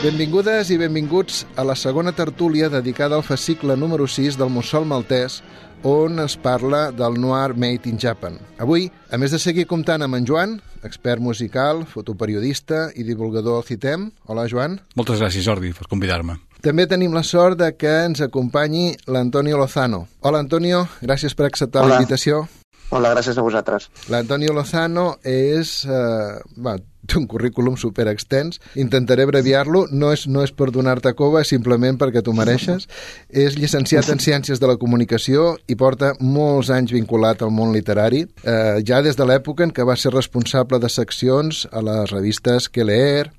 Benvingudes i benvinguts a la segona tertúlia dedicada al fascicle número 6 del Mussol Maltès, on es parla del noir made in Japan. Avui, a més de seguir comptant amb en Joan, expert musical, fotoperiodista i divulgador CITEM. Hola, Joan. Moltes gràcies, Jordi, per convidar-me. També tenim la sort de que ens acompanyi l'Antonio Lozano. Hola, Antonio, gràcies per acceptar la invitació. Hola, gràcies a vosaltres. L'Antonio Lozano és... Eh, va, té un currículum super extens. Intentaré abreviar-lo. No és, no és per donar-te cova, simplement perquè tu mereixes. És llicenciat en Ciències de la Comunicació i porta molts anys vinculat al món literari, eh, ja des de l'època en què va ser responsable de seccions a les revistes Que leer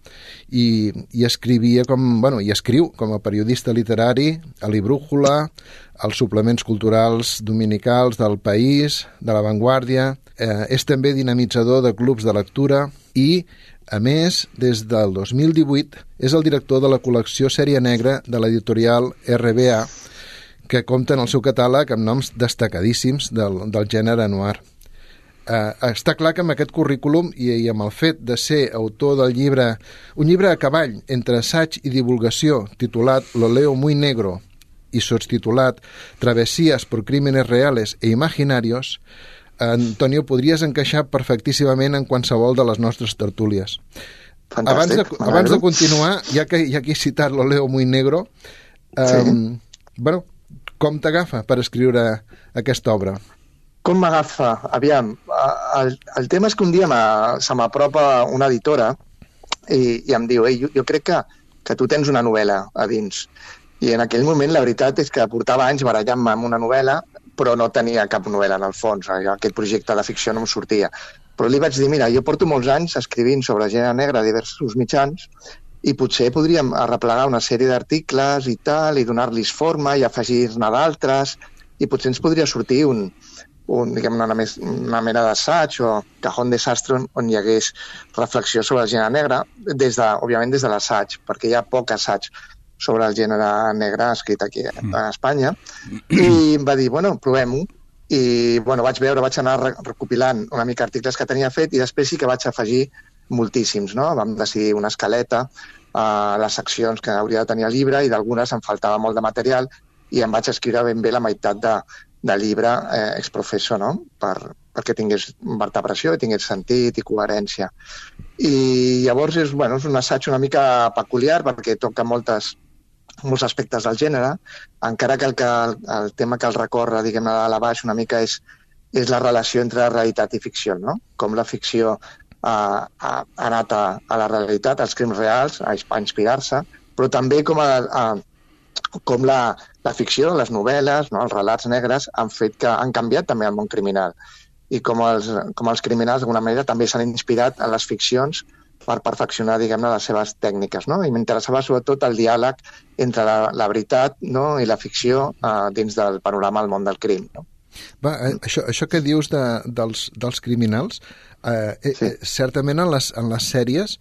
i, i escrivia com, bueno, i escriu com a periodista literari a l'Ibrújula, als suplements culturals dominicals del País, de La Vanguardia, eh, és també dinamitzador de clubs de lectura i, a més, des del 2018 és el director de la col·lecció Sèrie Negra de l'editorial RBA, que compta en el seu catàleg amb noms destacadíssims del, del gènere noir. Eh, està clar que amb aquest currículum i, i amb el fet de ser autor del llibre, un llibre a cavall entre assaig i divulgació titulat Lo leo muy negro i sostitulat Travesías por crímenes reales e imaginarios, Antonio, podries encaixar perfectíssimament en qualsevol de les nostres tertúlies. Fantàstic. Abans de, abans de continuar, ja que, ja que he citat lo Leo muy negro, um, sí. bueno, com t'agafa per escriure aquesta obra? Com m'agafa? Aviam, el, el tema és que un dia se m'apropa una editora i, i em diu, Ei, jo, jo crec que, que tu tens una novel·la a dins. I en aquell moment la veritat és que portava anys barallant-me amb una novel·la, però no tenia cap novel·la en el fons. Aquest projecte de ficció no em sortia. Però li vaig dir, mira, jo porto molts anys escrivint sobre gènere negre a diversos mitjans i potser podríem arreplegar una sèrie d'articles i tal, i donar-los forma i afegir-ne d'altres, i potser ens podria sortir un, un, diguem una, una mena d'assaig o cajón desastre on, on hi hagués reflexió sobre el gènere negre, des de, òbviament des de l'assaig, perquè hi ha poc assaig sobre el gènere negre escrit aquí a Espanya, i em va dir, bueno, provem-ho, i bueno, vaig veure, vaig anar recopilant una mica articles que tenia fet i després sí que vaig afegir moltíssims, no? Vam decidir una escaleta, uh, les seccions que hauria de tenir el llibre i d'algunes em faltava molt de material i em vaig escriure ben bé la meitat de, de llibre eh, exprofesso, no? Per, perquè tingués vertebració i tingués sentit i coherència. I llavors és, bueno, és un assaig una mica peculiar perquè toca moltes, molts aspectes del gènere, encara que el, que el, tema que el recorre, diguem-ne, de la baix una mica és, és la relació entre realitat i ficció, no? Com la ficció ha, ha, ha anat a, a la realitat, als crims reals, a, a inspirar-se, però també com, a, a, com la, la ficció, les novel·les, no? els relats negres han fet que han canviat també el món criminal i com els, com els criminals d'alguna manera també s'han inspirat en les ficcions per perfeccionar, diguem-ne, les seves tècniques, no? I m'interessava sobretot el diàleg entre la, la veritat no? i la ficció eh, dins del panorama del món del crim, no? Va, eh, això, això que dius de, dels, dels criminals, eh, sí. eh, certament en les, en les sèries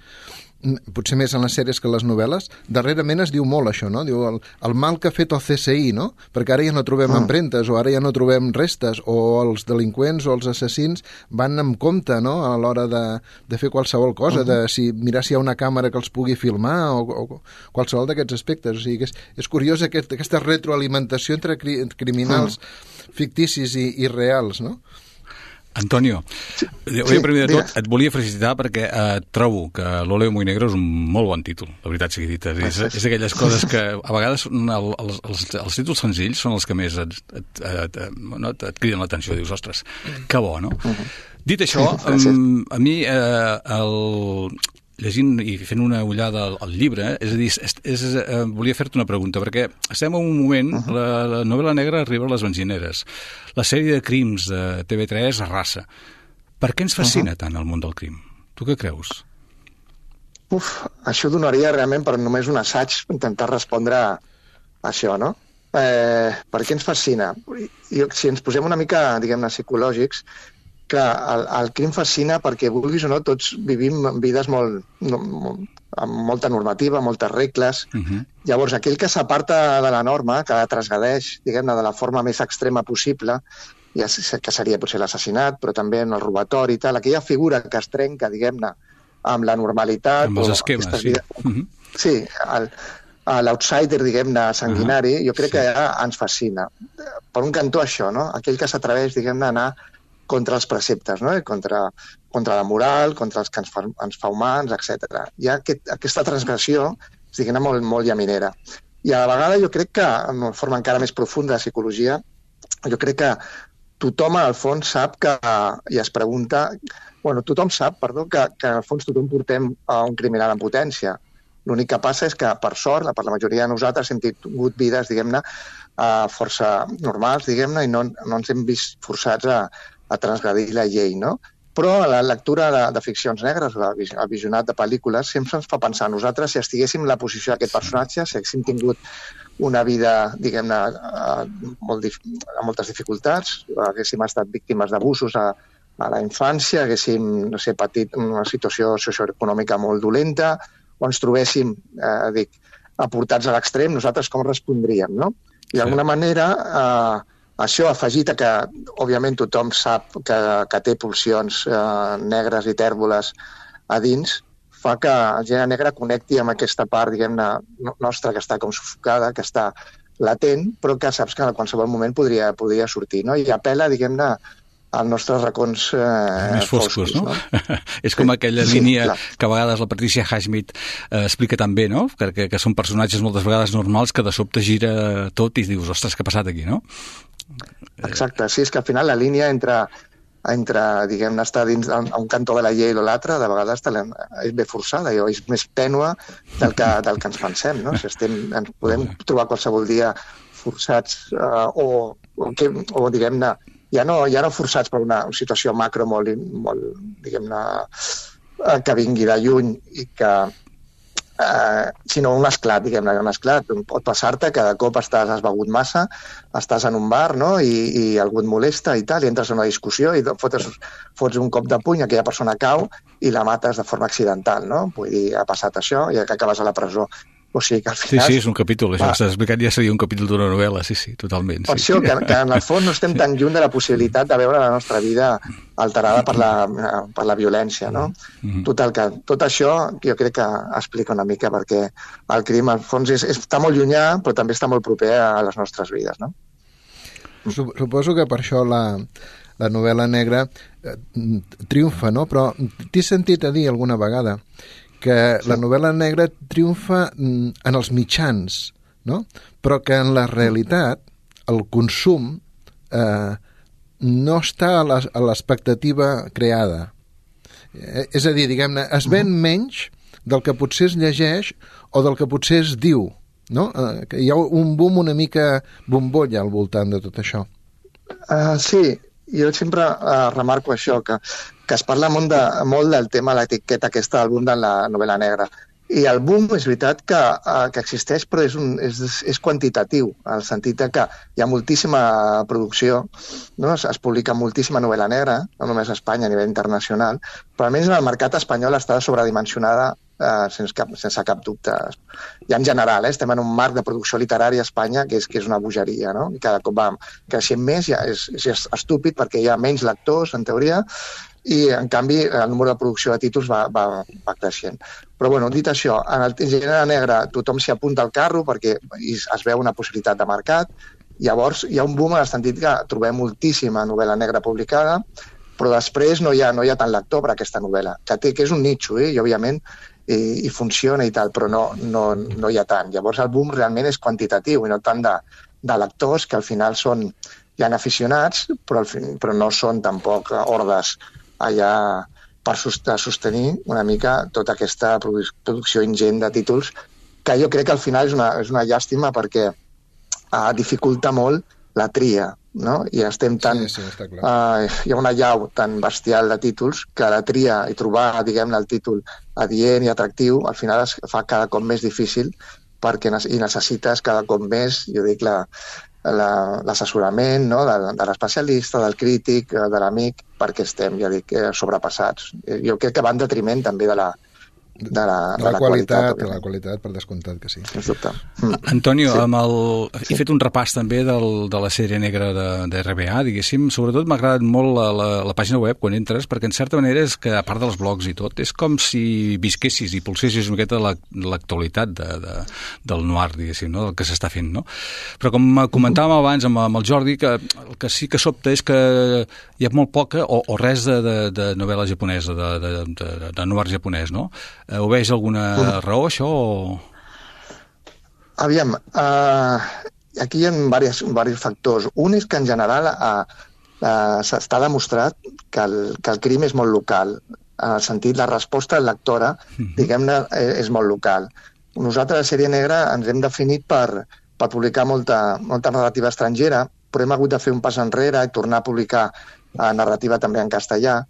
potser més en les sèries que en les novel·les, darrerament es diu molt això, no? Diu el, el mal que ha fet el CSI, no? Perquè ara ja no trobem mm. empremtes, o ara ja no trobem restes, o els delinqüents o els assassins van amb compte, no?, a l'hora de, de fer qualsevol cosa, mm. de si, mirar si hi ha una càmera que els pugui filmar, o, o qualsevol d'aquests aspectes. O sigui, que és, és curiós aquest, aquesta retroalimentació entre, cri, criminals mm. ficticis i, i reals, no? Antonio, sí, sí, primer de tot et volia felicitar perquè eh, trobo que l'Oleo Muy Negro és un molt bon títol, la veritat sigui dita. És, és aquelles coses que a vegades el, els, els, els títols senzills són els que més et, et, et, no, et, et criden l'atenció. Dius, ostres, que bo, no? Uh -huh. Dit això, um, a mi eh, el, llegint i fent una ullada al, al llibre, és a dir, és, és, eh, volia fer-te una pregunta, perquè estem en un moment, uh -huh. la, la novel·la negra arriba a les benzineres, la sèrie de crims de TV3 arrasa. Per què ens fascina uh -huh. tant el món del crim? Tu què creus? Uf, això donaria realment per només un assaig intentar respondre a això, no? Eh, per què ens fascina? I, si ens posem una mica, diguem-ne, psicològics, que el, el crim fascina perquè, vulguis o no, tots vivim vides molt, no, molt amb molta normativa, moltes regles. Uh -huh. Llavors, aquell que s'aparta de la norma, que la trasgadeix, diguem-ne, de la forma més extrema possible, ja que seria potser l'assassinat, però també en el robatori i tal, aquella figura que es trenca, diguem-ne, amb la normalitat... Amb els esquemes, sí. Vides, uh -huh. sí, el, l'outsider, diguem-ne, sanguinari, uh -huh. jo crec sí. que ja ens fascina. Per un cantó això, no? Aquell que s'atreveix, diguem-ne, a anar contra els preceptes, no? contra, contra la moral, contra els que ens fa, ens fa humans, etc. Hi ha aquest, aquesta transgressió, diguem-ne, molt, molt llaminera. I a la vegada jo crec que, en una forma encara més profunda de psicologia, jo crec que tothom, al fons, sap que, i es pregunta... Bueno, tothom sap, perdó, que, que al fons tothom portem a un criminal en potència L'únic que passa és que, per sort, per la majoria de nosaltres hem tingut vides, diguem-ne, uh, força normals, diguem-ne, i no, no ens hem vist forçats a, a transgredir la llei, no? Però la lectura de, de ficcions negres, el visionat de pel·lícules, sempre ens fa pensar a nosaltres si estiguéssim en la posició d'aquest personatge, si haguéssim tingut una vida, diguem-ne, uh, molt amb moltes dificultats, haguéssim estat víctimes d'abusos a, a la infància, haguéssim, no sé, patit una situació socioeconòmica molt dolenta, o ens trobéssim, eh, dic, aportats a l'extrem, nosaltres com respondríem, no? I d'alguna sí. manera eh, això afegit a que, òbviament, tothom sap que, que té pulsions eh, negres i tèrboles a dins, fa que el gènere negre connecti amb aquesta part, diguem-ne, nostra, que està com sufocada, que està latent, però que saps que en qualsevol moment podria, podria sortir, no? I apela, diguem-ne, als nostres racons eh, més foscos, foscos no? no? és com aquella sí, línia clar. que a vegades la Patricia Highsmith eh, explica també, no? Que, que, que són personatges moltes vegades normals que de sobte gira tot i dius, ostres, què ha passat aquí, no? Exacte, sí, és que al final la línia entre entre, diguem-ne, estar dins un cantó de la llei o l'altre, de vegades és bé forçada o és més tènua del que, del que ens pensem, no? Si estem, ens podem trobar qualsevol dia forçats eh, o, o, que, o diguem-ne, ja no, ja no forçats per una situació macro molt, molt diguem-ne, eh, que vingui de lluny i que eh, sinó un esclat, diguem-ne, un esclat. Pot passar-te que de cop estàs, has begut massa, estàs en un bar no? I, i algú et molesta i tal, i entres en una discussió i fots, fots un cop de puny, aquella persona cau i la mates de forma accidental, no? Vull dir, ha passat això i acabes a la presó. O sigui que al final... Sí, sí, és un capítol, això que estàs explicant ja seria un capítol d'una novel·la, sí, sí, totalment. Per sí. això que, que en el fons no estem tan lluny de la possibilitat de veure la nostra vida alterada per la, per la violència, no? Mm -hmm. Total, que tot això jo crec que explica una mica perquè el crim, al fons, és, està molt llunyà, però també està molt proper a les nostres vides, no? Suposo que per això la, la novel·la negra eh, triomfa, no? Però t'he sentit a dir alguna vegada que la novel·la negra triomfa mm, en els mitjans, no? però que en la realitat el consum eh, no està a l'expectativa creada. Eh, és a dir, diguem-ne, es ven menys del que potser es llegeix o del que potser es diu, no? Eh, que hi ha un boom una mica bombolla al voltant de tot això. Uh, sí, jo sempre uh, remarco això, que que es parla molt, de, molt del tema l'etiqueta aquesta del boom de la novel·la negra. I el boom és veritat que, eh, que existeix, però és, un, és, és quantitatiu, en el sentit de que hi ha moltíssima producció, no? es, es publica moltíssima novel·la negra, no només a Espanya, a nivell internacional, però almenys en el mercat espanyol està sobredimensionada eh, sense, cap, sense cap dubte. I en general, eh, estem en un marc de producció literària a Espanya que és, que és una bogeria, no? I cada cop va creixent més, ja és, és estúpid perquè hi ha menys lectors, en teoria, i en canvi el número de producció de títols va, va, va creixent. Però bueno, dit això, en el gènere negre tothom s'hi apunta al carro perquè es veu una possibilitat de mercat, llavors hi ha un boom en el sentit que trobem moltíssima novel·la negra publicada, però després no hi ha, no hi ha tant lector per aquesta novel·la, que, té, que és un nitxo, eh? i òbviament i, i funciona i tal, però no, no, no hi ha tant. Llavors el boom realment és quantitatiu i no tant de, de lectors, que al final són, hi ha aficionats, però, al, però no són tampoc hordes allà per sostenir una mica tota aquesta producció ingent de títols que jo crec que al final és una, és una llàstima perquè uh, dificulta molt la tria, no? I estem tan... Sí, sí, està clar. Uh, hi ha una llau tan bestial de títols que la tria i trobar, diguem-ne, el títol adient i atractiu al final es fa cada cop més difícil perquè i necessites cada cop més, jo dic, la, l'assessorament no? de, de l'especialista, del crític, eh, de l'amic, perquè estem, ja dic, eh, sobrepassats. Eh, jo crec que va en detriment també de la, de la, de la, la qualitat, qualitat de la qualitat, per descomptat que sí. Sens dubte. Mm. Antonio, sí. amb el... he fet un repàs també del, de la sèrie negra de, de RBA, diguéssim. Sobretot m'ha agradat molt la, la, la pàgina web quan entres, perquè en certa manera és que, a part dels blogs i tot, és com si visquessis i pulsessis una miqueta l'actualitat de, de, del noir, diguéssim, no? del que s'està fent, no? Però com comentàvem abans amb, amb el Jordi, que el que sí que sobta és que hi ha molt poca o, o res de, de, de novel·la japonesa, de, de, de, de noir japonès, no? Eh, ho veig alguna raó, això? O... Aviam, uh, aquí hi ha diversos, diversos factors. Un és que en general uh, uh, s'està demostrat que el, que el crim és molt local. En el sentit, la resposta lectora, uh mhm. diguem-ne, és, és molt local. Nosaltres, a Sèrie Negra, ens hem definit per, per publicar molta, molta narrativa estrangera, però hem hagut de fer un pas enrere i tornar a publicar uh, narrativa també en castellà,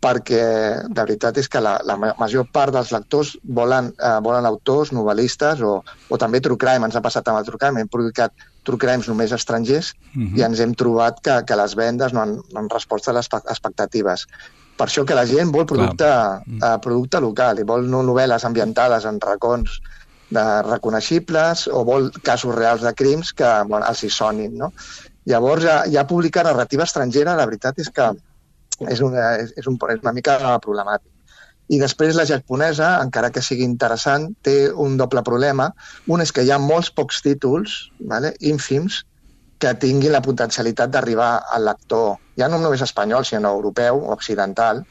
perquè de veritat és que la, la major part dels lectors volen, eh, volen autors, novel·listes o, o també true crime. Ens ha passat amb el true crime. Hem publicat true crimes només estrangers uh mhm. -huh. i ens hem trobat que, que les vendes no han, no han respost a les expectatives. Per això que la gent vol producte, uh, producte local i vol no novel·les ambientades en racons de reconeixibles o vol casos reals de crims que bueno, els hi sonin. No? Llavors, ja, ja publicar narrativa estrangera, la veritat és que és una, és, és, un, és una mica problemàtic. I després la japonesa, encara que sigui interessant, té un doble problema. Un és que hi ha molts pocs títols, vale, ínfims, que tinguin la potencialitat d'arribar al lector, ja no només espanyol, sinó europeu o occidental,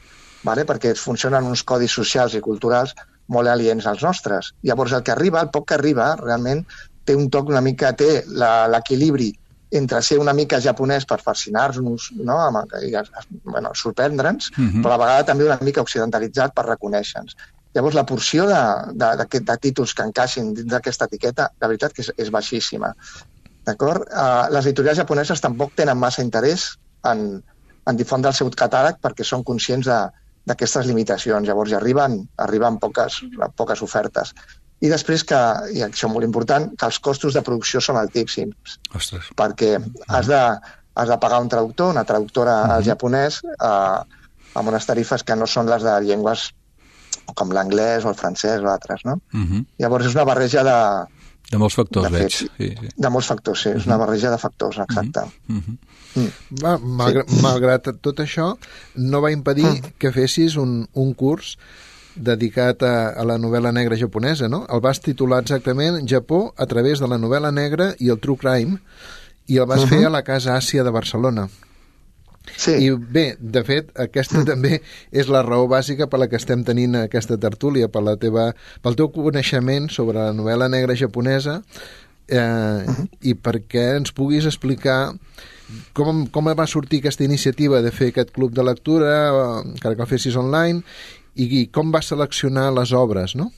vale? perquè funcionen uns codis socials i culturals molt aliens als nostres. Llavors, el que arriba, el poc que arriba, realment té un toc una mica, té l'equilibri entre ser una mica japonès per fascinar-nos, no? i, bueno, sorprendre'ns, uh mhm. -huh. però a la vegada també una mica occidentalitzat per reconèixer-nos. Llavors, la porció de, de, de, de títols que encaixin dins d'aquesta etiqueta, la veritat que és, és baixíssima. D'acord? Uh, les editorials japoneses tampoc tenen massa interès en, en difondre el seu catàleg perquè són conscients d'aquestes limitacions. Llavors, hi arriben, arriben poques, poques ofertes. I després que, i això molt important, que els costos de producció són altíssims. Ostres. Perquè has de, has de pagar un traductor, una traductora uh -huh. al japonès, eh, amb unes tarifes que no són les de llengües com l'anglès o el francès o altres, no? Uh -huh. Llavors és una barreja de... De molts factors, de veig. Sí, sí. De molts factors, sí. És una barreja de factors, exacte. Uh -huh. Mm. Va, malgrat, sí. malgrat tot això, no va impedir mm. que fessis un, un curs dedicat a, a la novel·la negra japonesa, no? El vas titular exactament Japó a través de la novel·la negra i el true crime i el vas uh -huh. fer a la Casa Àsia de Barcelona. Sí. I bé, de fet, aquesta mm. també és la raó bàsica per la que estem tenint aquesta tertúlia, per la teva, pel teu coneixement sobre la novel·la negra japonesa eh, uh -huh. i perquè ens puguis explicar com, com va sortir aquesta iniciativa de fer aquest club de lectura, encara que el fessis online, i com va seleccionar les obres, no?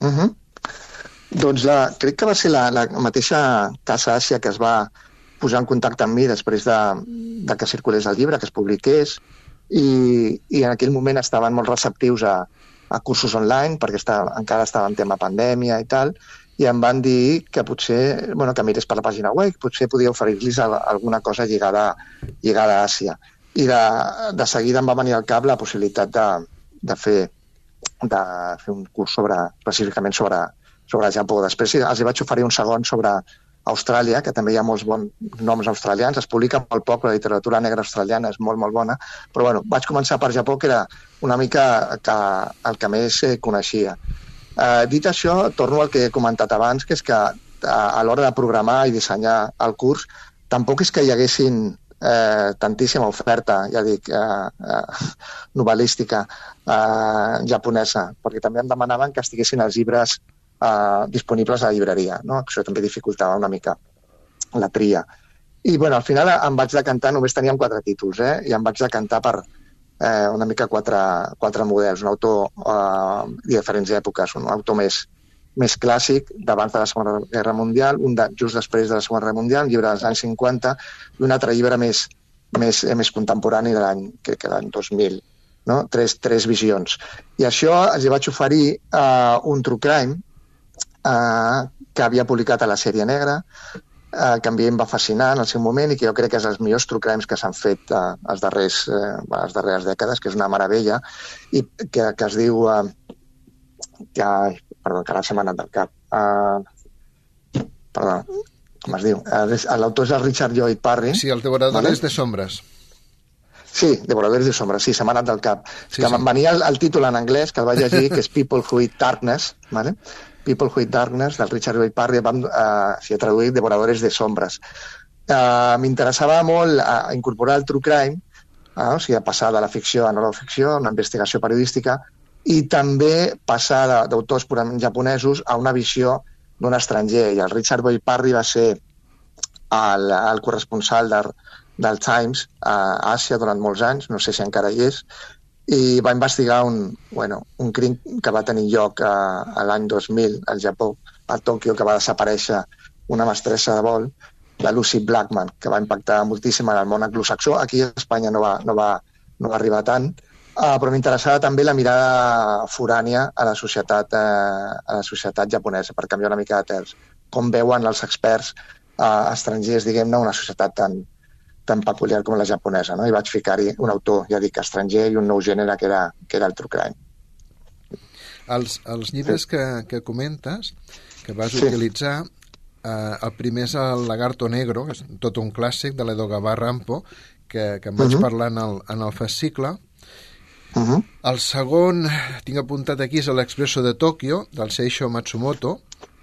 Uh -huh. Doncs la, crec que va ser la, la mateixa Casa Àsia que es va posar en contacte amb mi després de, de que circulés el llibre, que es publiqués, i, i en aquell moment estaven molt receptius a, a cursos online, perquè està, encara estava en tema pandèmia i tal, i em van dir que potser, bueno, que mirés per la pàgina web, potser podia oferir-los alguna cosa lligada, lligada a Àsia i de, de seguida em va venir al cap la possibilitat de, de, fer, de fer un curs sobre, específicament sobre, sobre Japó. Després els hi vaig oferir un segon sobre Austràlia, que també hi ha molts bons noms australians, es publica molt poc, la literatura negra australiana és molt, molt bona, però bueno, vaig començar per Japó, que era una mica que, el que més coneixia. Eh, dit això, torno al que he comentat abans, que és que a, a l'hora de programar i dissenyar el curs, tampoc és que hi haguessin eh, tantíssima oferta, ja dic, eh, eh, novel·lística eh, japonesa, perquè també em demanaven que estiguessin els llibres eh, disponibles a la llibreria. No? Això també dificultava una mica la tria. I bueno, al final em vaig decantar, només teníem quatre títols, eh? i em vaig decantar per eh, una mica quatre, quatre models, un autor eh, de diferents èpoques, un autor més, més clàssic d'abans de la Segona Guerra Mundial, un de, just després de la Segona Guerra Mundial, un llibre dels anys 50, i un altre llibre més, més, eh, més contemporani de l'any, que l'any 2000. No? Tres, tres visions. I això els vaig oferir uh, un true crime uh, que havia publicat a la sèrie negra, eh, que a mi em va fascinar en el seu moment i que jo crec que és els millors true crimes que s'han fet eh, els darrers, eh, les darreres dècades, que és una meravella, i que, que es diu... Eh, que, perdó, que ara se m'ha anat del cap. Eh, perdó, com es diu? Eh, L'autor és el Richard Lloyd Parry. Sí, el devorador vale? de sombres. Sí, Devoradores de sombres, sí, se m'ha anat del cap. Sí, que sí. venia el, el títol en anglès, que el vaig llegir, que és People Who Eat Darkness, ¿vale? People Who Eat Darkness, del Richard Lloyd Parry, vam, uh, si ha traduït Devoradores de sombres. Uh, M'interessava molt uh, incorporar el true crime, uh, o sigui, passar de la ficció a no la ficció, una investigació periodística, i també passar d'autors purament japonesos a una visió d'un estranger. I el Richard Lloyd Parry va ser el, el corresponsal de, del Times a Àsia durant molts anys, no sé si encara hi és, i va investigar un, bueno, un crim que va tenir lloc a, a l'any 2000 al Japó, a Tòquio, que va desaparèixer una mestressa de vol, la Lucy Blackman, que va impactar moltíssim en el món anglosaxó. Aquí a Espanya no va, no va, no va arribar tant, uh, però m'interessava també la mirada forània a la societat, uh, a la societat japonesa, per canviar una mica de terç. Com veuen els experts uh, estrangers, diguem-ne, una societat tan, tan peculiar com la japonesa, no? I vaig ficar-hi un autor, ja dic, estranger i un nou gènere que era, que era el true crime. Els, els llibres sí. que, que comentes, que vas sí. utilitzar, eh, el primer és el Lagarto Negro, que és tot un clàssic de l'Edogawa Rampo, que, que em vaig uh mhm. -huh. parlar en el, en el fascicle, Uh. -huh. El segon, tinc apuntat aquí, és l'Expresso de Tòquio, del Seisho Matsumoto,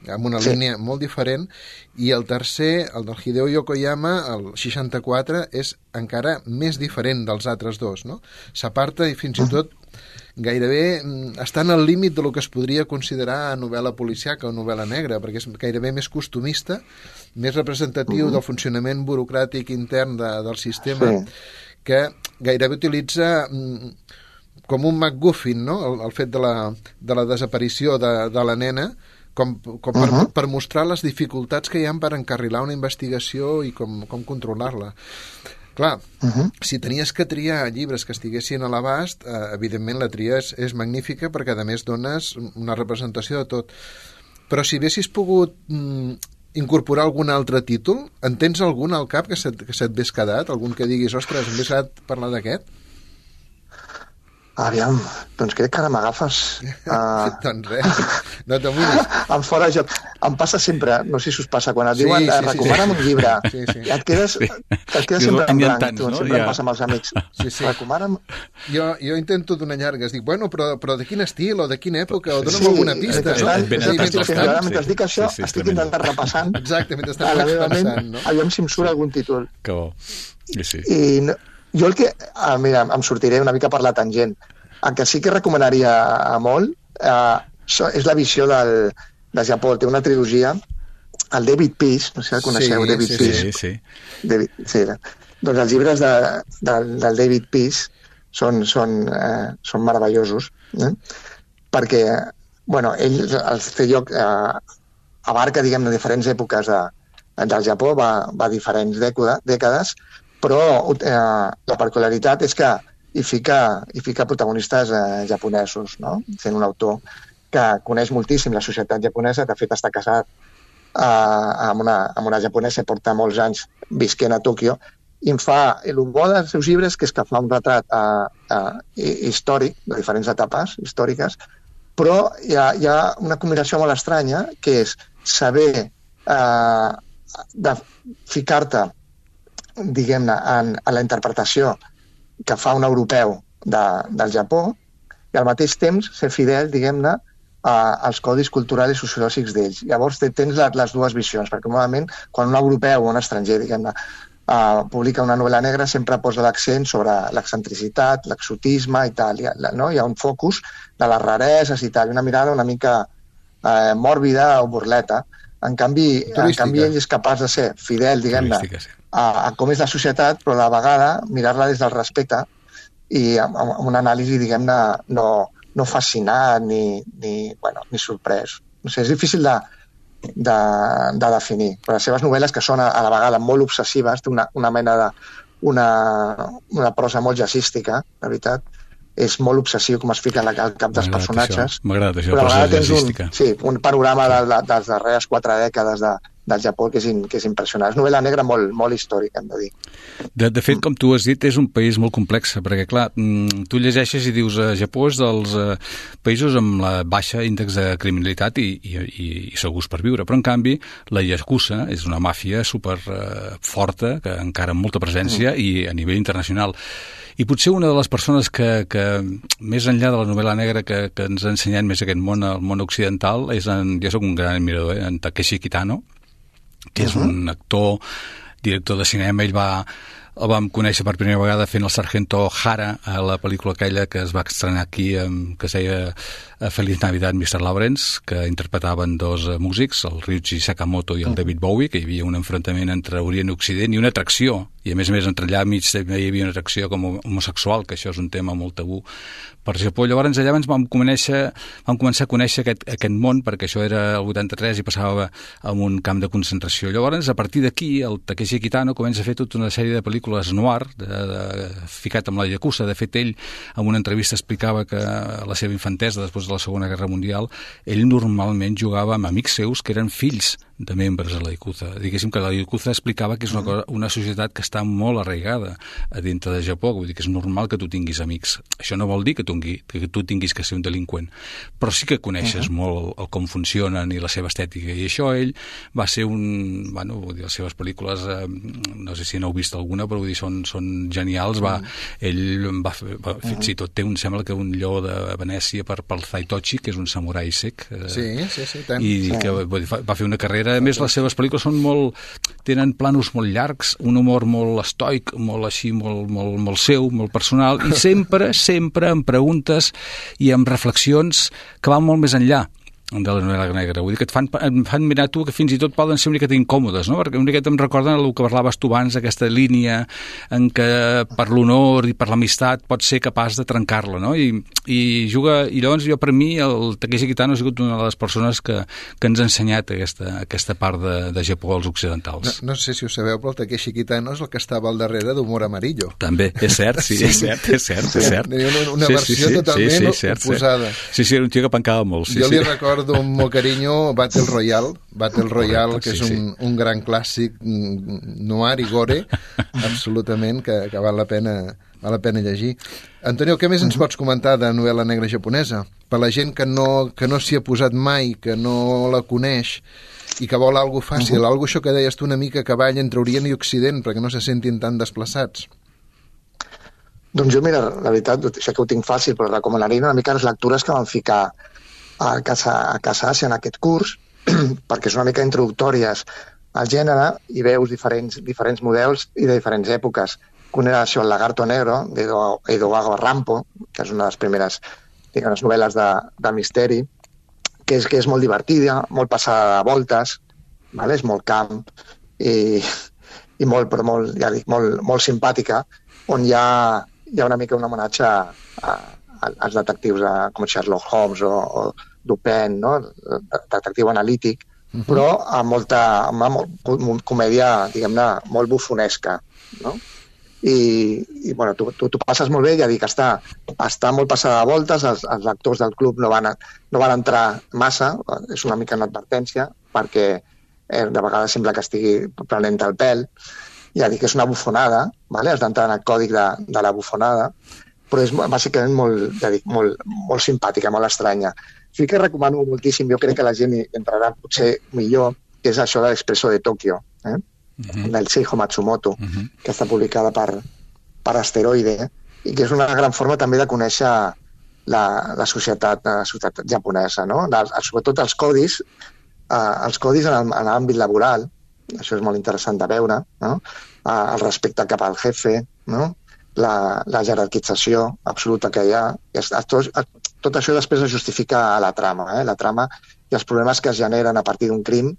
amb una sí. línia molt diferent, i el tercer, el del Hideo Yokoyama, el 64, és encara més diferent dels altres dos, no? S'aparta i fins i tot gairebé mm, està en el límit de lo que es podria considerar novel·la policiaca o novel·la negra, perquè és gairebé més costumista, més representatiu uh -huh. del funcionament burocràtic intern de, del sistema, sí. que gairebé utilitza mm, com un MacGuffin, no? el, el fet de la, de la desaparició de, de la nena, com, com per, uh -huh. per mostrar les dificultats que hi ha per encarrilar una investigació i com, com controlar-la. Clar, uh -huh. si tenies que triar llibres que estiguessin a l'abast, eh, evidentment la tria és, és magnífica perquè a més dones una representació de tot. Però si haguessis pogut mm, incorporar algun altre títol, en tens algun al cap que se't, que se't hagués quedat? Algun que diguis, ostres, em hagués parlar d'aquest? Aviam, doncs crec que ara m'agafes... Uh... doncs res, no t'amoïnis. em fora joc. Em passa sempre, no sé si us passa, quan et sí, diuen sí, sí, recomana'm sí. un llibre, sí, sí. et quedes, sí. et quedes sempre en blanc, tants, tu, no? sempre ja. em passa amb els amics. Sí, sí. Recomana'm... Jo, jo intento donar llargues, dic, bueno, però, però de quin estil, o de quina època, o dona'm sí, alguna pista. Sí, no? Ben sí, mentre, sí, ara, mentre dic això, sí, sí, estic intentant repassant. Exacte, mentre estàs repassant, no? Aviam si em surt algun títol. Que bo. Sí, sí. I no, jo el que... Ah, mira, em sortiré una mica per la tangent el que sí que recomanaria a molt eh, és la visió del, de Japó. Té una trilogia, el David Peace, no sé si el coneixeu, sí, David sí, Peace. Sí, sí. David, sí. Doncs els llibres de, de, del David Peace són, són, eh, són meravellosos, eh? perquè bueno, ell el té lloc, eh, abarca diguem diferents èpoques de, del Japó, va, va diferents dècades, però eh, la particularitat és que i fica, i fica protagonistes eh, japonesos, no? sent un autor que coneix moltíssim la societat japonesa, de fet està casat eh, amb, una, amb una japonesa, porta molts anys visquent a Tòquio, i em fa, el bo dels seus llibres que és que fa un retrat eh, eh, històric de diferents etapes històriques, però hi ha, hi ha una combinació molt estranya que és saber eh, ficar-te diguem-ne, en, en la interpretació que fa un europeu de, del Japó i al mateix temps ser fidel, diguem-ne, als codis culturals i sociològics d'ells. Llavors tens les, les dues visions, perquè normalment quan un europeu o un estranger, diguem-ne, uh, publica una novel·la negra sempre posa l'accent sobre l'excentricitat, l'exotisme i tal. Hi ha, no? Hi ha un focus de les rareses i tal, una mirada una mica uh, mòrbida o burleta. En canvi, en canvi, ell és capaç de ser fidel, diguem-ne, sí a, a com és la societat, però a la vegada mirar-la des del respecte i amb, amb una anàlisi, diguem-ne, no, no fascinat ni, ni, bueno, ni sorprès. No sé, és difícil de, de, de definir. Però les seves novel·les, que són a, a la vegada molt obsessives, té una, una mena de... Una, una prosa molt jazzística, la veritat, és molt obsessiu com es fica al cap dels personatges. M'agrada això, això, la prosa jazzística. Un, sí, un panorama de, de, de les darreres quatre dècades de, del Japó que és, in, que és impressionant. És novel·la negra molt, molt històrica, hem de dir. De, de fet, com tu has dit, és un país molt complex, perquè, clar, mm, tu llegeixes i dius eh, Japó és dels eh, països amb la baixa índex de criminalitat i, i, i, i segurs per viure, però, en canvi, la Yakuza és una màfia super eh, forta, que encara amb molta presència mm. i a nivell internacional. I potser una de les persones que, que més enllà de la novel·la negra que, que ens ha ensenyat més aquest món, el món occidental, és en, jo sóc un gran admirador, eh, en Takeshi Kitano, que és uh -huh. un actor, director de cinema, ell va el vam conèixer per primera vegada fent el Sargento Hara a la pel·lícula aquella que es va estrenar aquí, que es deia Feliz Navidad, Mr. Lawrence, que interpretaven dos eh, músics, el Ryuichi Sakamoto i el David Bowie, que hi havia un enfrontament entre Orient i Occident i una atracció, i a més a més entre allà mig hi havia una atracció com homosexual, que això és un tema molt tabú per Japó. Llavors allà ens vam, conèixer, vam començar a conèixer aquest, aquest món, perquè això era el 83 i passava a un camp de concentració. Llavors, a partir d'aquí, el Takeshi Kitano comença a fer tota una sèrie de pel·lícules noir, de, de, ficat amb la Yakuza. De fet, ell, en una entrevista, explicava que la seva infantesa, després de la Segona Guerra Mundial, ell normalment jugava amb amics seus que eren fills de membres a la Yakuza. Diguéssim que la Yakuza explicava que és una, cosa, una societat que està molt arraigada a dintre de Japó, vull dir que és normal que tu tinguis amics. Això no vol dir que tu, que tu tinguis que ser un delinqüent, però sí que coneixes uh -huh. molt el, com funcionen i la seva estètica, i això ell va ser un... Bueno, vull dir, les seves pel·lícules, eh, no sé si n'heu vist alguna, però vull dir, són, són genials, va, uh -huh. ell va, va, uh -huh. si tot té un, sembla que un lleó de Venècia per, pel Zaitochi, que és un samurai sec, eh, sí, sí, sí, tant. i sí. que va, va fer una carrera a més les seves pel·lícules són molt... tenen planos molt llargs, un humor molt estoic, molt així, molt, molt, molt seu, molt personal, i sempre, sempre amb preguntes i amb reflexions que van molt més enllà de la novel·la negra. Vull dir que et fan, et fan mirar tu que fins i tot poden ser una miqueta incòmodes, no? perquè una miqueta em recorden el que parlaves tu abans, aquesta línia en què per l'honor i per l'amistat pot ser capaç de trencar-la, no? I, i juga, i llavors jo per mi el Takeshi Kitano ha sigut una de les persones que, que ens ha ensenyat aquesta, aquesta part de, de Japó als occidentals. No, no sé si ho sabeu, però el Takeshi Kitano és el que estava al darrere d'Humor Amarillo. També, és cert, sí, sí, és cert, és cert, és cert. Una, una sí, versió sí, sí, totalment sí, sí, cert, oposada. Sí, sí, era un tio que pencava molt. Sí, jo sí. li recordo recordo amb molt carinyo Battle Royale, Battle Royale, Correcte, que és sí, un, un gran clàssic mm, noir i gore, absolutament, que, que val la pena val la pena llegir. Antonio, què més ens pots comentar de novel·la negra japonesa? Per la gent que no, que no s'hi ha posat mai, que no la coneix i que vol algo fàcil, uh -huh. algo això que deies tu una mica que balla entre Orient i Occident perquè no se sentin tan desplaçats. Doncs jo, mira, la veritat, això que ho tinc fàcil, però recomanaria una mica les lectures que van ficar a Casa, a Casa Àsia en aquest curs, perquè és una mica introductòries al gènere i veus diferents, diferents models i de diferents èpoques. Un era això, El lagarto negro, d'Edogawa Rampo, que és una de les primeres diguem, novel·les de, de misteri, que és, que és molt divertida, molt passada de voltes, vale? és molt camp i, i molt, però molt, ja dic, molt, molt simpàtica, on hi ha, hi ha una mica un homenatge a, a, als detectius de, com Sherlock Holmes o, o Dupin, no? detectiu analític, uh -huh. però amb molta amb, amb comèdia, diguem-ne, molt bufonesca, no? I, i bueno, tu, tu, tu passes molt bé, ja dic, està, està molt passada de voltes, els, els lectors del club no van, no van entrar massa, és una mica una advertència, perquè eh, de vegades sembla que estigui prenent el pèl, ja dic, és una bufonada, vale? has d'entrar en el còdic de, de la bufonada, però és bàsicament molt, ja dic, molt, molt simpàtica, molt estranya sí que recomano moltíssim, jo crec que la gent hi entrarà potser millor, que és això de l'Expresso de Tòquio, eh? Uh -huh. del Seiho Matsumoto, uh -huh. que està publicada per, per Asteroide, i que és una gran forma també de conèixer la, la, societat, la societat japonesa, no? La, sobretot els codis, eh, els codis en l'àmbit laboral, això és molt interessant de veure, no? Eh, el respecte cap al jefe, no? La, la jerarquització absoluta que hi ha. Tot, tot això després es justifica a la trama. Eh? La trama i els problemes que es generen a partir d'un crim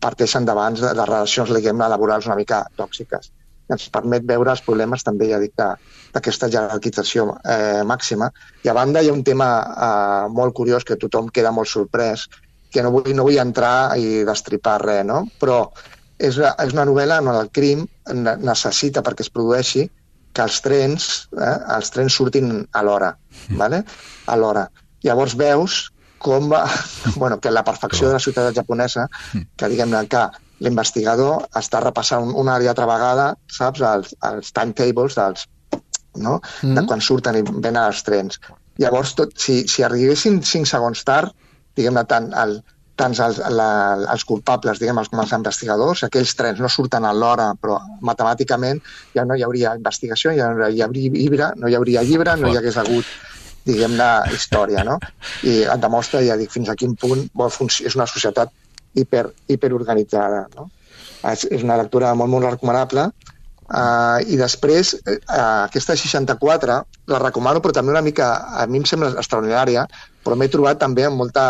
parteixen d'abans de les relacions laborals una mica tòxiques. Ens permet veure els problemes també, ja d'aquesta jerarquització eh, màxima. I a banda hi ha un tema eh, molt curiós que tothom queda molt sorprès, que no vull, no vull entrar i destripar res, no? però és, és una novel·la on el crim necessita, perquè es produeixi, que els trens, eh, els trens surtin a l'hora, mm. ¿vale? a l'hora. Llavors veus com, bueno, que la perfecció de la ciutat japonesa, mm. que diguem-ne que l'investigador està repassant una i altra vegada, saps, els, els timetables dels, no? Mm. de quan surten i venen els trens. Llavors, tot, si, si arribessin 5 segons tard, diguem-ne, tant, el, tant els, la, els culpables, diguem, els, com els investigadors, aquells trens no surten a l'hora, però matemàticament ja no hi hauria investigació, ja no hi hauria llibre, no hi hauria llibre, no hi hagués hagut diguem-ne, història, no? I et demostra, ja dic, fins a quin punt és una societat hiper, hiperorganitzada, no? És, és una lectura molt, molt recomanable, Uh, I després, uh, aquesta 64 la recomano, però també una mica, a mi em sembla extraordinària, però m'he trobat també amb molta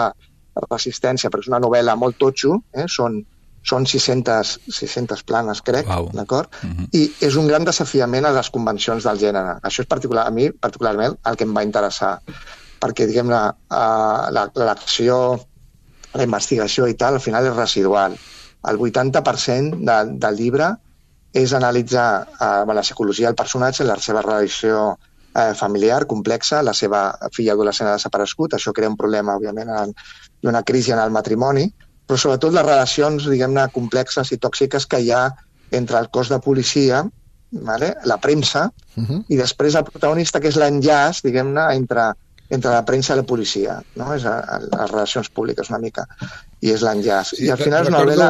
resistència, perquè és una novel·la molt totxo, eh? són, són 600, 600 planes, crec, wow. d'acord? Mhm. -huh. I és un gran desafiament a les convencions del gènere. Això és particular, a mi, particularment, el que em va interessar, perquè, diguem-ne, uh, l'acció, la investigació i tal, al final és residual. El 80% de, del llibre és analitzar eh, la psicologia del personatge, la seva relació eh, familiar complexa, la seva filla adolescent ha desaparegut, això crea un problema, òbviament, en, i una crisi en el matrimoni, però sobretot les relacions, diguem-ne, complexes i tòxiques que hi ha entre el cos de policia, vale? la premsa, uh -huh. i després el protagonista, que és l'enllaç, diguem-ne, entre entre la premsa i la policia, no? és a, a, les relacions públiques una mica, i és l'enllaç. Sí, I al final és una novel·la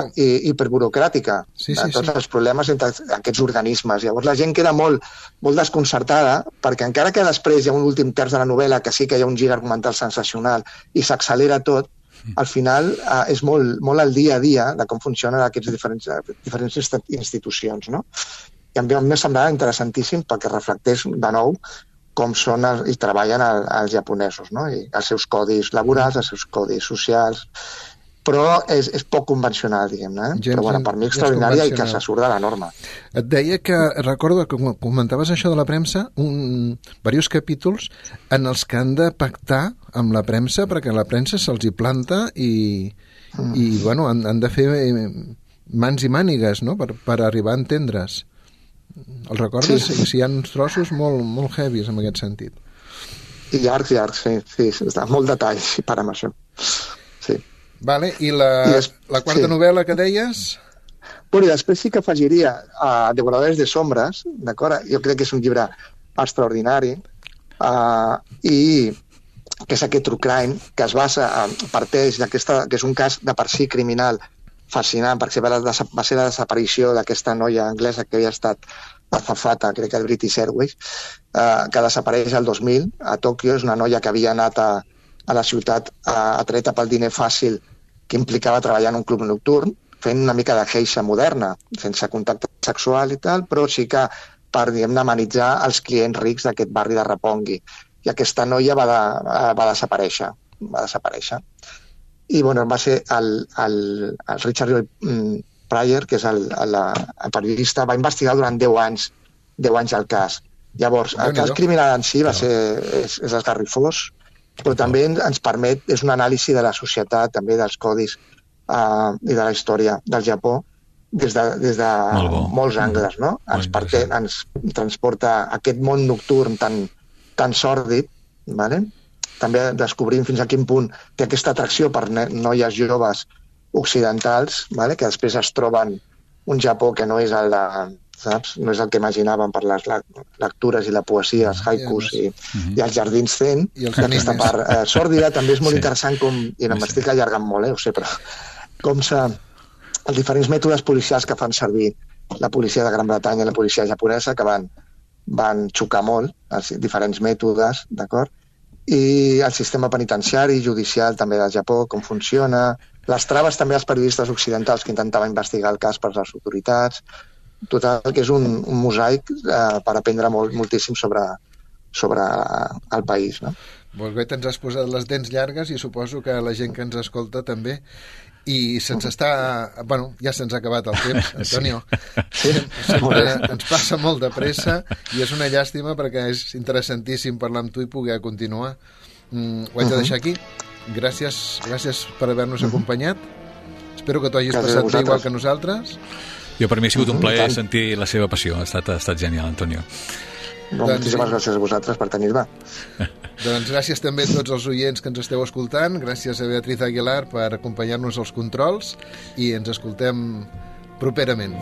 hiperburocràtica sí, sí, de tots sí. els problemes entre aquests organismes. Llavors la gent queda molt, molt desconcertada perquè encara que després hi ha un últim terç de la novel·la que sí que hi ha un gir argumental sensacional i s'accelera tot, al final eh, és molt, molt el dia a dia de com funcionen aquests diferents, diferents institucions. No? I a mi m'ha semblat interessantíssim perquè reflecteix de nou com són els, i treballen el, els japonesos, no? I els seus codis laborals, els seus codis socials, però és, és poc convencional, diguem-ne. Eh? Però bueno, per mi extraordinària i que se surt de la norma. Et deia que, recordo que comentaves això de la premsa, un, diversos capítols en els que han de pactar amb la premsa perquè la premsa se'ls hi planta i, mm. i bueno, han, han de fer eh, mans i mànigues no? per, per arribar a entendre's. El recordes? Sí, sí hi ha uns trossos molt, molt heavies en aquest sentit. I llargs, llargs, sí. sí, sí està molt detall per amb això. Sí. Vale, i la, I des... la quarta sí. novel·la que deies? Bueno, i després sí que afegiria a uh, Devoradores de Sombres, d'acord? Jo crec que és un llibre extraordinari uh, i que és aquest true crime, que es basa, uh, parteix d'aquesta, que és un cas de per si criminal fascinant, va, la, va ser la desaparició d'aquesta noia anglesa que havia estat azafata, crec que el British Airways, eh, que desapareix el 2000 a Tòquio. És una noia que havia anat a, a la ciutat a, atreta pel diner fàcil que implicava treballar en un club nocturn, fent una mica de geisha moderna, sense contacte sexual i tal, però sí que per, diguem-ne, amenitzar els clients rics d'aquest barri de Rapongi. I aquesta noia va, de, va desaparèixer, va desaparèixer i bueno, va ser el, el, el Richard Lloyd mm, Pryor, que és el, el, el periodista, va investigar durant 10 anys 10 anys el cas. Llavors, el cas criminal en si va ser, és, és esgarrifós, però també ens permet, és un anàlisi de la societat, també dels codis uh, i de la història del Japó, des de, des de Molt molts angles, no? Ens, parte, ens transporta aquest món nocturn tan, tan sòrdid, ¿vale? També descobrim fins a quin punt té aquesta atracció per noies joves occidentals, vale? que després es troben un Japó que no és el de, saps? No és el que imaginàvem per les lectures i la poesia, els haikus i, uh -huh. i els jardins zen. I aquesta part eh, sòrdida també és molt sí. interessant com, i no m'estic allargant molt, eh, ho sé, però com se, els diferents mètodes policials que fan servir la policia de Gran Bretanya i la policia japonesa que van, van xocar molt, els diferents mètodes, d'acord? I el sistema penitenciari, judicial també del Japó, com funciona, les traves també als periodistes occidentals que intentaven investigar el cas per les autoritats, total, que és un, un mosaic eh, per aprendre molt, moltíssim sobre, sobre el país. No? Molt bé, te'ns has posat les dents llargues i suposo que la gent que ens escolta també i se'ns està... Bueno, ja se'ns ha acabat el temps, Antonio. Sí. Sempre ens passa molt de pressa i és una llàstima perquè és interessantíssim parlar amb tu i poder continuar. Mm, ho haig de deixar aquí. Gràcies, gràcies per haver-nos acompanyat. Espero que t'ho hagis passat bé igual que nosaltres. Jo per mi ha sigut un plaer sentir la seva passió. Ha estat, ha estat genial, Antonio. No, doncs, moltíssimes gràcies a vosaltres per tenir-me. doncs gràcies també a tots els oients que ens esteu escoltant, gràcies a Beatriz Aguilar per acompanyar-nos als controls i ens escoltem properament.